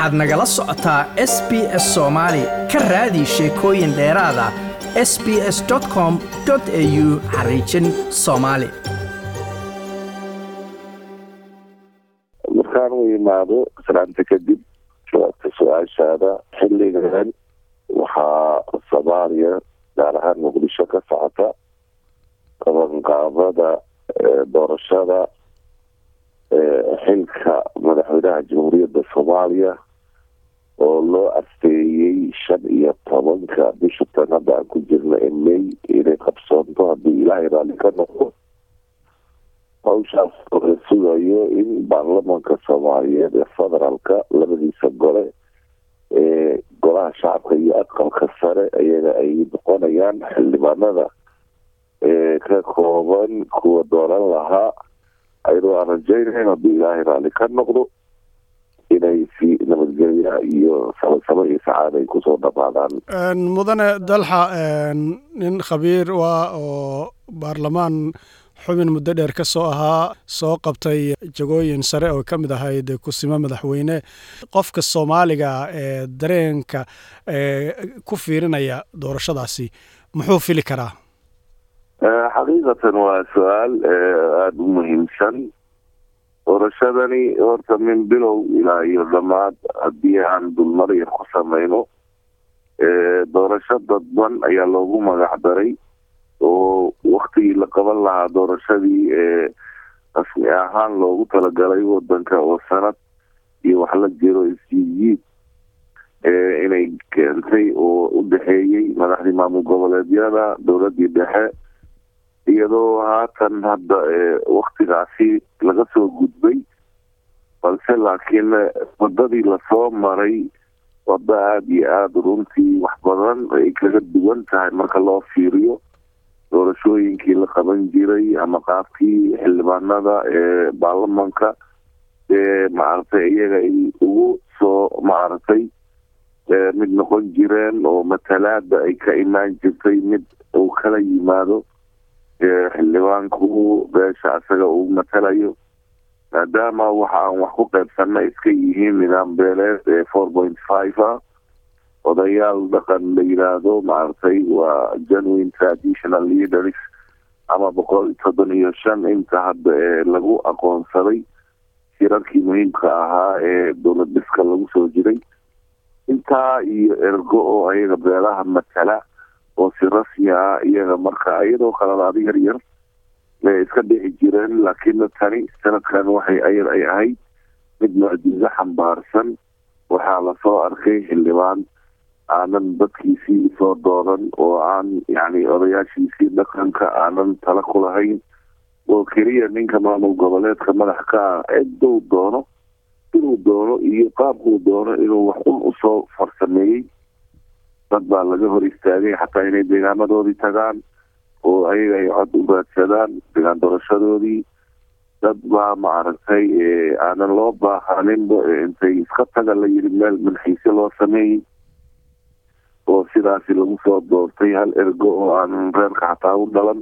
waxaad nagala socotaa s b s soomaali ka raadi sheekooyin dheeraada s b s com au xariijin soomaali markaan u imaado salaanta kadib jawaabta su'aashaada xilligan waxaa soomaaliya gaar ahaan muqdisho ka socota qabanqaabada doorashada xilka madaxweynaha jamhuuriyadda soomaaliya oo loo asteeyey shan iyo tobanka bisha tan hadda aan ku jirna ee may inay qabsoonto haddii ilaahay raalli ka noqdo. Hawshaas oo la sugayo in baarlamanka soomaaliyeed ee federaalka labadiisa gole ee golaha shacabka iyo aqalka sare ayaga ay noqonayaan xildhibaanada ee ka kooban kuwa dooran lahaa. Ayadoo aan rajaynayn haddii ilaahay raalli ka noqdo inay nabadgelya iyo sabasabo iyo sacaad ay ku soo dhamaadaan mudane dalxa nin khabiir waa oo baarlamaan xubin muddo dheer ka soo ahaa soo qabtay jagooyin sare oo ka mid ahayd kusimo madaxweyne. Qofka soomaaliga ee dareenka ku fiirinaya doorashadaasi muxuu fili karaa? Xaqiiqatan waa su'aal aada u muhiimsan doorashadani horta min bilow ilaa iyo dhammaad haddii aan dulmar yar ku sameyno doorasho dadban ayaa loogu magac daray oo waktigii la qaban lahaa doorashadii ee rasmi ahaan loogu talagalay wadanka oo sanad iyo wax la jiro isjiidjiid inay keentay oo u dhexeeyey madaxdii maamul goboleedyada dowladii dhexe iyadoo haatan hadda waktigaasi laga soo gudbay balse laakiin wadadii la soo maray wada aada iyo aada runtii wax badan ay kaga duwan tahay marka loo fiiriyo doorashooyinkii la qaban jiray ama qaabkii xildhibaanada ee baarlamanka. Ee maaragtay iyaga ay ugu soo maaragtay mid noqon jireen oo matalaada ay ka imaan jirtay mid uu kala yimaado xildhibaanku beesha isaga uu matalayo maadaama waxa aan wax ku qaybsana iska yihiin nidaam beeleed ee four point five ah. Odayaal dhaqan la yiraahdo maaragtay waa genuine traditional leaders ama boqol soddon iyo shan inta hadda ee lagu aqoonsaday shirarkii muhiimka ahaa ee dowlad dhiska lagu soo jiray. Intaa iyo ergo oo ayaga beelaha matala oo si rasmi ah iyaga marka iyadoo qaladaado yar yar ay iska dhici jireen laakiin tani sanadkan waxay ayar ay ahayd mid mucjizo xambaarsan. Waxaa la soo arkay xildhibaan aanan dadkiisii soo dooran oo aan yani odayaashiisii dhaqanka aanan tala ku lahayn. Oo keliya ninka maamul goboleedka madax ka ah ciduu doono inuu doono iyo qaabkuu doono inuu wax un u soo farsameeyey dad baa laga hor istaagay xataa inay deegaamadoodii tagaan oo ayaga ay cod u raadsadaan deegaan doorashadoodii. Dad baa maaragtay aanan loo baahaninba intay iska taga la yiri meel manxiisyo loo sameeyey oo sidaasi lagu soo doortay hal ergo oo aanan reerka xataa u dhalan.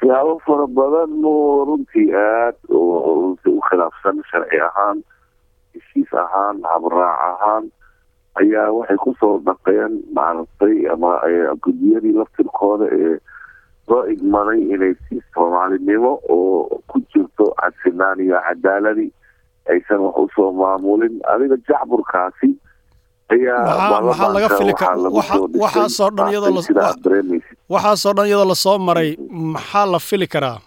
Siyaabo fara badan oo runtii aad runtii u khilaafsan sharci ahaan heshiis ahaan habraac ahaan ayaa waxay ku soo dhaqeen maaragtay ama guddiyadii laftirkooda ee loo igmaday inay si soomaalinimo oo ku jirto cadsinaan iyo cadaaladi aysan wax u soo maamulin. Adiga jacburkaasi waxaasoo dhan iyadoo la soo maray. Maxaa la fili karaa?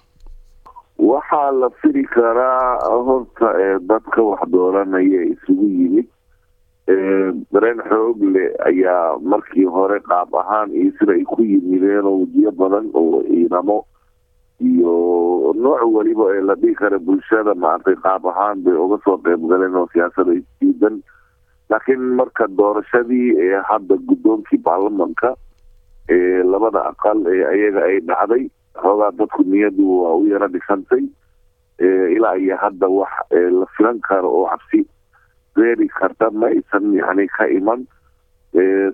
Waxaa la fili karaa horta dadka wax dooranaya isugu yimid dareen xoog leh ayaa markii hore qaab ahaan iyo sida ay ku yimideen oo wajiyo badan oo ciidamo iyo nooc weliba ee la dhihi kara bulshada maaragtay qaab ahaan bay uga soo qeyb galeen oo siyaasada isdiidan laakiin marka doorashadii ee hadda guddoonkii baarlamanka ee labada aqal ee ayaga ay dhacday xoogaa dadku niyadu waa u yaro dhisantay ilaa iyo hadda wax la filan karo oo cabsi beeri karta ma aysan yani ka iman.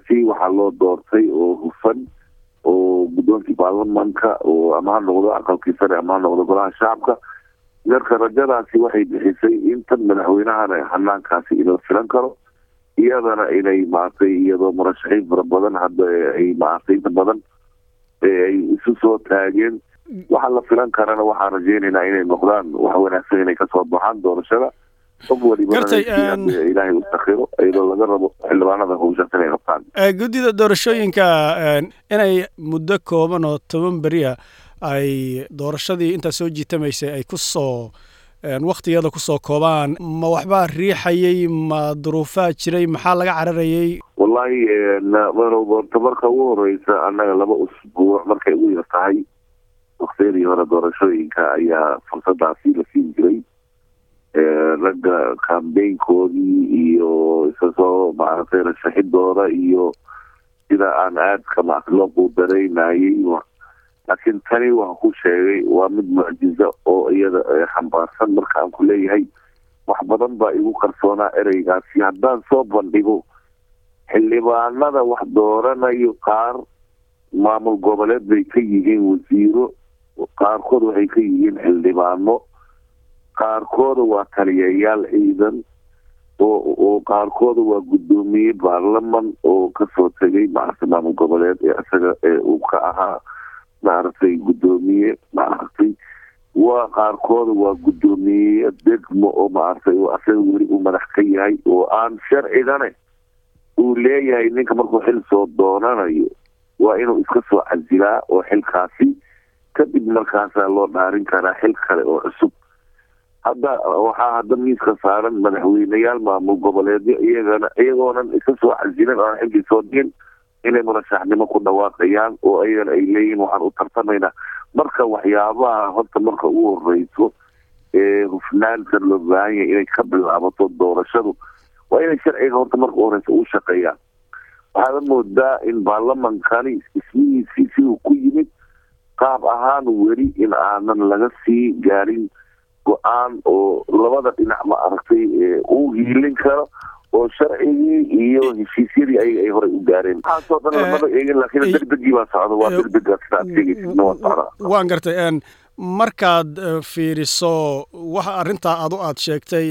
Si waxaa loo doortay oo hufan oo guddoonkii baarlamanka oo ama ha noqdo aqalkii sare ama ha noqdo golaha shacabka marka rajadaasi waxay bixisay in tan madaxweynahana hanaankaasi inoo filan karo iyadana inay maaragtay iyadoo murashaxiin fara badan hadda ay maaragtay inta badan. Ay isu soo taageen waxaa la filan karana waxaan rajeynaynaa inay noqdaan wax wanaagsan inay ka soo baxaan doorashada qof walibana ilaahay u sakiro iyadoo laga rabo xildhibaanada hawshaas inay qabtaan guddida doorashooyinka inay muddo kooban oo toban beriya ay doorashadii intaa soo jiitamaysay ay ku soo waktigeeda ku soo koobaan ma waxbaa riixayay ma duruufaa jiray maxaa laga cararayay wallahi orta marka ugu horeysa annaga laba usbuuc markay ugu yar tahay waktiyadii hore doorashooyinka ayaa fursadaasi la siin jiray ragga kambeynkoodii iyo isa soo maaragtay rashaxidooda iyo sida aan aadka loo quudaraynayay laakiin tani waxaan ku sheegay waa mid mucjizo oo iyada xambaarsan marka aan ku leeyahay wax badan baa igu qarsoonaa ereygaasi. Haddaan soo bandhigo xildhibaanada wax dooranayo qaar maamul goboleed bay ka yihiin wasiiro qaarkood waxay ka yihiin xildhibaano qaarkooda waa taliyayaal ciidan oo oo qaarkooda waa guddoomiye baarlaman oo ka soo tegay maaragtay maamul goboleed ee isaga uu ka ahaa maaragtay guddoomiye maaragtay waa qaarkooda waa guddoomiye degmo oo maaragtay asaga weli uu madax ka yahay oo aan sharcigane uu leeyahay ninka markuu xil soo doonanayo waa inuu iska soo casilaa oo xilkaasi kadib markaasaa loo dhaarin karaa xil kale oo cusub hadda waxaa hadda miiska saaran madaxweyneyaal maamul goboleedyo iyagana iyagoonan iska soo casilin oan xilkii soo dhigin inay murashaxnimo ku dhawaaqayaan oo iyagana ay leeyihiin waxaan u tartamaynaa. Marka waxyaabaha horta marka ugu horeyso ee hufnaanta loo baahan yahay inay ka bilaabato doorashadu waa inay sharciga horta marka horeysa u shaqeeyaan. Waxaada moodaa in baarlamankani ismihiisii siduu ku yimid qaab ahaan weli in aanan laga sii gaarin go'aan oo labada dhinac ma aragtay uu hiilin karo oo sharcigii iyo heshiisyadii ayaga ay horey u gaareen. Waxaasoo dhan lamada eegin laakiin degdegii baa socda waa degdega sida aad sheegaysidna waa socdaa waan gartay markaad fiiriso waxa arrintaa adu aad sheegtay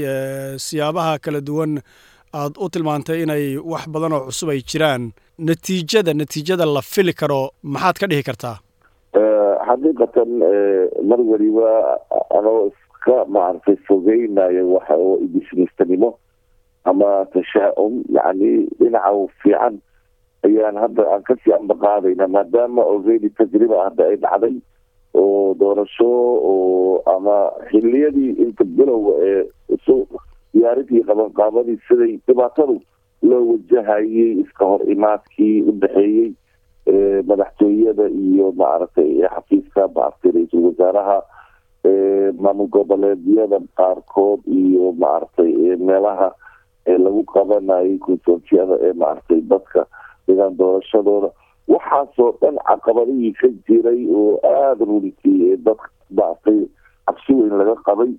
siyaabaha kala duwan aad u tilmaantay inay wax badan oo cusub ay jiraan natiijada natiijada la fili karo maxaad ka dhihi kartaa? Xaqiiqatan mar weliba anoo iska maaragtay fogeynayo waxa oo idisnistanimo ama tashaa-um yacni dhinaca fiican ayaan hadda aan ka sii ambaqaadayna maadaama already tajriba hadda ay dhacday oo doorasho oo ama xiliyadii inta bilowga ee isu diyaarintii qabanqaabadii siday dhibaatadu loo wajahayay iska hor imaadkii u dhexeeyey madaxtooyada iyo maaragtay xafiiska maaragtay ra'iisul wasaaraha maamul goboleedyada qaarkood iyo maaragtay meelaha lagu qabanayay konsoonsiyada ee maaragtay dadka degaan doorashadooda waxaasoo dhan caqabadihii ka jiray oo aada runtii dadka maaragtay cabsi weyn laga qabay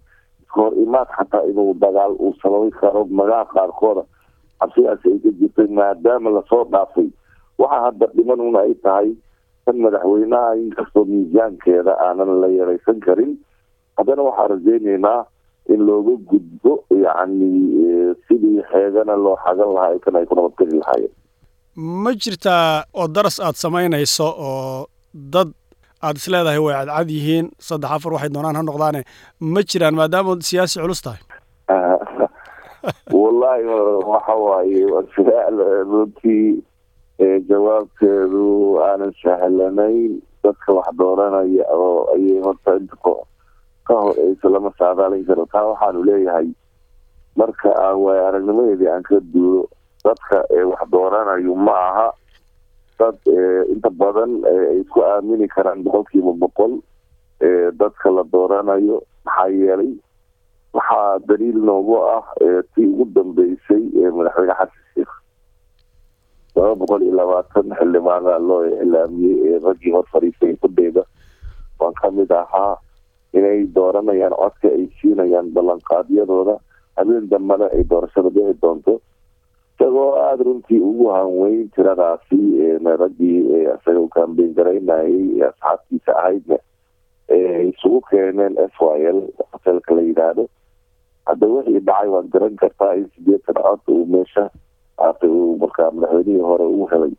iska hor imaad xataa inuu dagaal uu sababi karo magaha qaarkooda cabsidaasi ay ka jirtay maadaama la soo dhaafay waxaa hadda dhimanuna ay tahay tan madaxweynaha inkastoo miisaankeeda aanan la yaraysan karin haddana waxaan rajeyneynaa in looga gudbo yacni sidii xeegana loo xagan lahaa kan ay ku nabadgeli lahaayeen. Ma jirtaa oo daras aad samaynayso oo dad aad is leedahay way cadcad yihiin saddex afar waxay doonaan ha noqdaane ma jiraan maadaama siyaasi culus tahay. Wallahi waxa waaye su'aal runtii jawaabteedu aanan sahlanayn dadka wax dooranaya oo ayay horta inta ka horeysa lama saadaalin karo taa waxaanu leeyahay marka aan waay aragnimadeedii aan ka duuro dadka wax dooranayo ma aha. Dad inta badan ay isku aamini karaan boqol kiiba boqol dadka la dooranayo maxaa yeelay waxaa daliil noogu ah tii ugu dambeysay madaxweyne xasan sheekh laba boqol iyo labaatan xildhibaana loo iclaamiyey ee raggii hor fadhiisay fudheyda waan ka mid ahaa inay dooranayaan codka ay siinayaan ballanqaadyadooda. Habeen dambana ay doorashada dhici doonto. Isagoo aada runtii ugu hanweyn tiradaasi raggii isaga u kambeyn garaynayay asxaabtiisa ahaydna isugu keeneen s y l hotelka la yidhaahdo. Hadda wixii dhacay waad garan kartaa in sideetan cod uu meesha uu markaa madaxweynihii hore uu helay.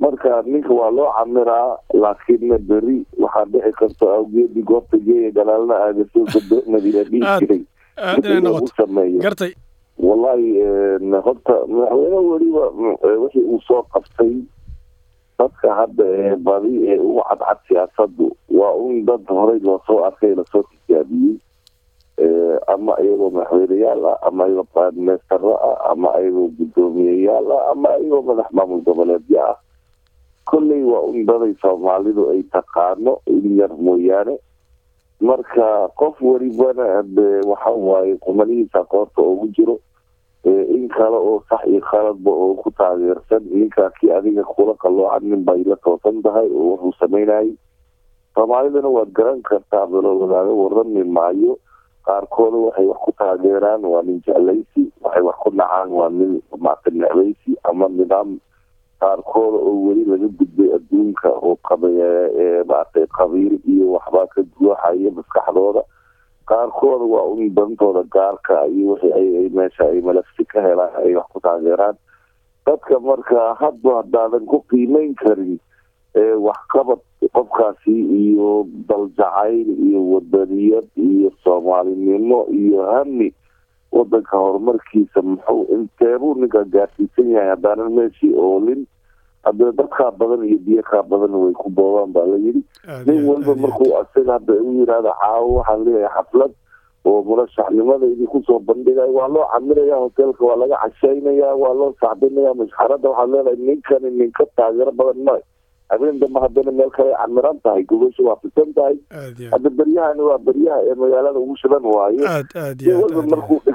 Marka ninka waa loo camiraa laakiinna beri waxaa dhici karta awgeedii goobta geeya galaalna aagasoo madiina dhihi jiray. aad inay lagu noqoto. sameeyo. Gartay. Wallahi horta madaxweyne weliba wixii uu soo qabtay dadka hadda ee badi ee ugu cadcad siyaasaddu waa un dad horey loosoo arkay la soo tijaabiyey. Ama iyagoo madaxweyneyaal ah ama iyagoo baadmeestaro ah ama iyagoo guddoomiyeyaal ah ama iyagoo madax maamul goboleedyo ah kolley waa un soomaalidu ay taqaano in yar mooyaane. Marka qof welibana de waxa waaye qumanihiisa qoorta ugu jiro in kale oo sax iyo khaladba oo ku taageersan ninkaa kii adiga kula qaloocan nin bay la toosan tahay oo wuxuu sameynayay. Soomaalidana waad garan kartaa baloo wadaaga warami maayo. Qaarkooda waxay wax ku taageeraan waa nin jeclaysi waxay wax ku dhacaan waa nin maata necbaysi ama nidaam qaarkooda oo weli laga gudbay adduunka oo maaragtay qabiil iyo waxbaa ka guuxaya maskaxdooda. Qaarkooda waa un dantooda gaarka iyo wixii meesha ay malafsi ka helaan ay wax ku taageeraan. Dadka marka hadba haddaadan ku qiimeyn karin waxqabad qofkaasi iyo daljacayl iyo wadaniyad iyo soomaalinimo iyo hami wadanka horumarkiisa muxuu inteebuu ninka gaarsiisan yahay haddaanan meeshii oolin hadee dadkaa badan iyo biyo kaa badan way ku boobaan baa la yidhi. Nin walba markuu asaga hadda u yidhaahdo caawo waxaan leeyahay xaflad oo murashaxnimada idinku soo bandhigayo waa loo camiraya hoteelka waa laga cashaynaya waa loo sacbinaya mashxaradda waxaad leedahay ninkani ninka taageero badan male habeen dambe haddana meel kale camiran tahay gogosha waa fisan tahay. Hadda beryahani waa beryaha ee magaalada ugu shidan waayo nin walba aad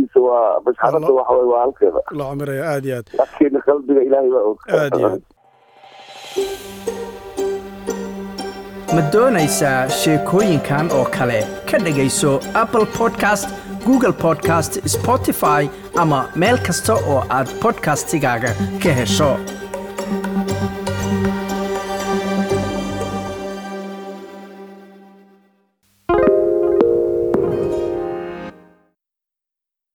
iyo waa mashxaradda Allah. waxaway waa halkeeda aad. loo camiraya aad iyo aad laakiin qalbiga ilaahay baa og Aad iyo aad. ma doonaysaa sheekooyinkan oo kale ka dhegayso apple podcast google podcast spotify ama meel kasta oo aad podcastigaaga ka hesho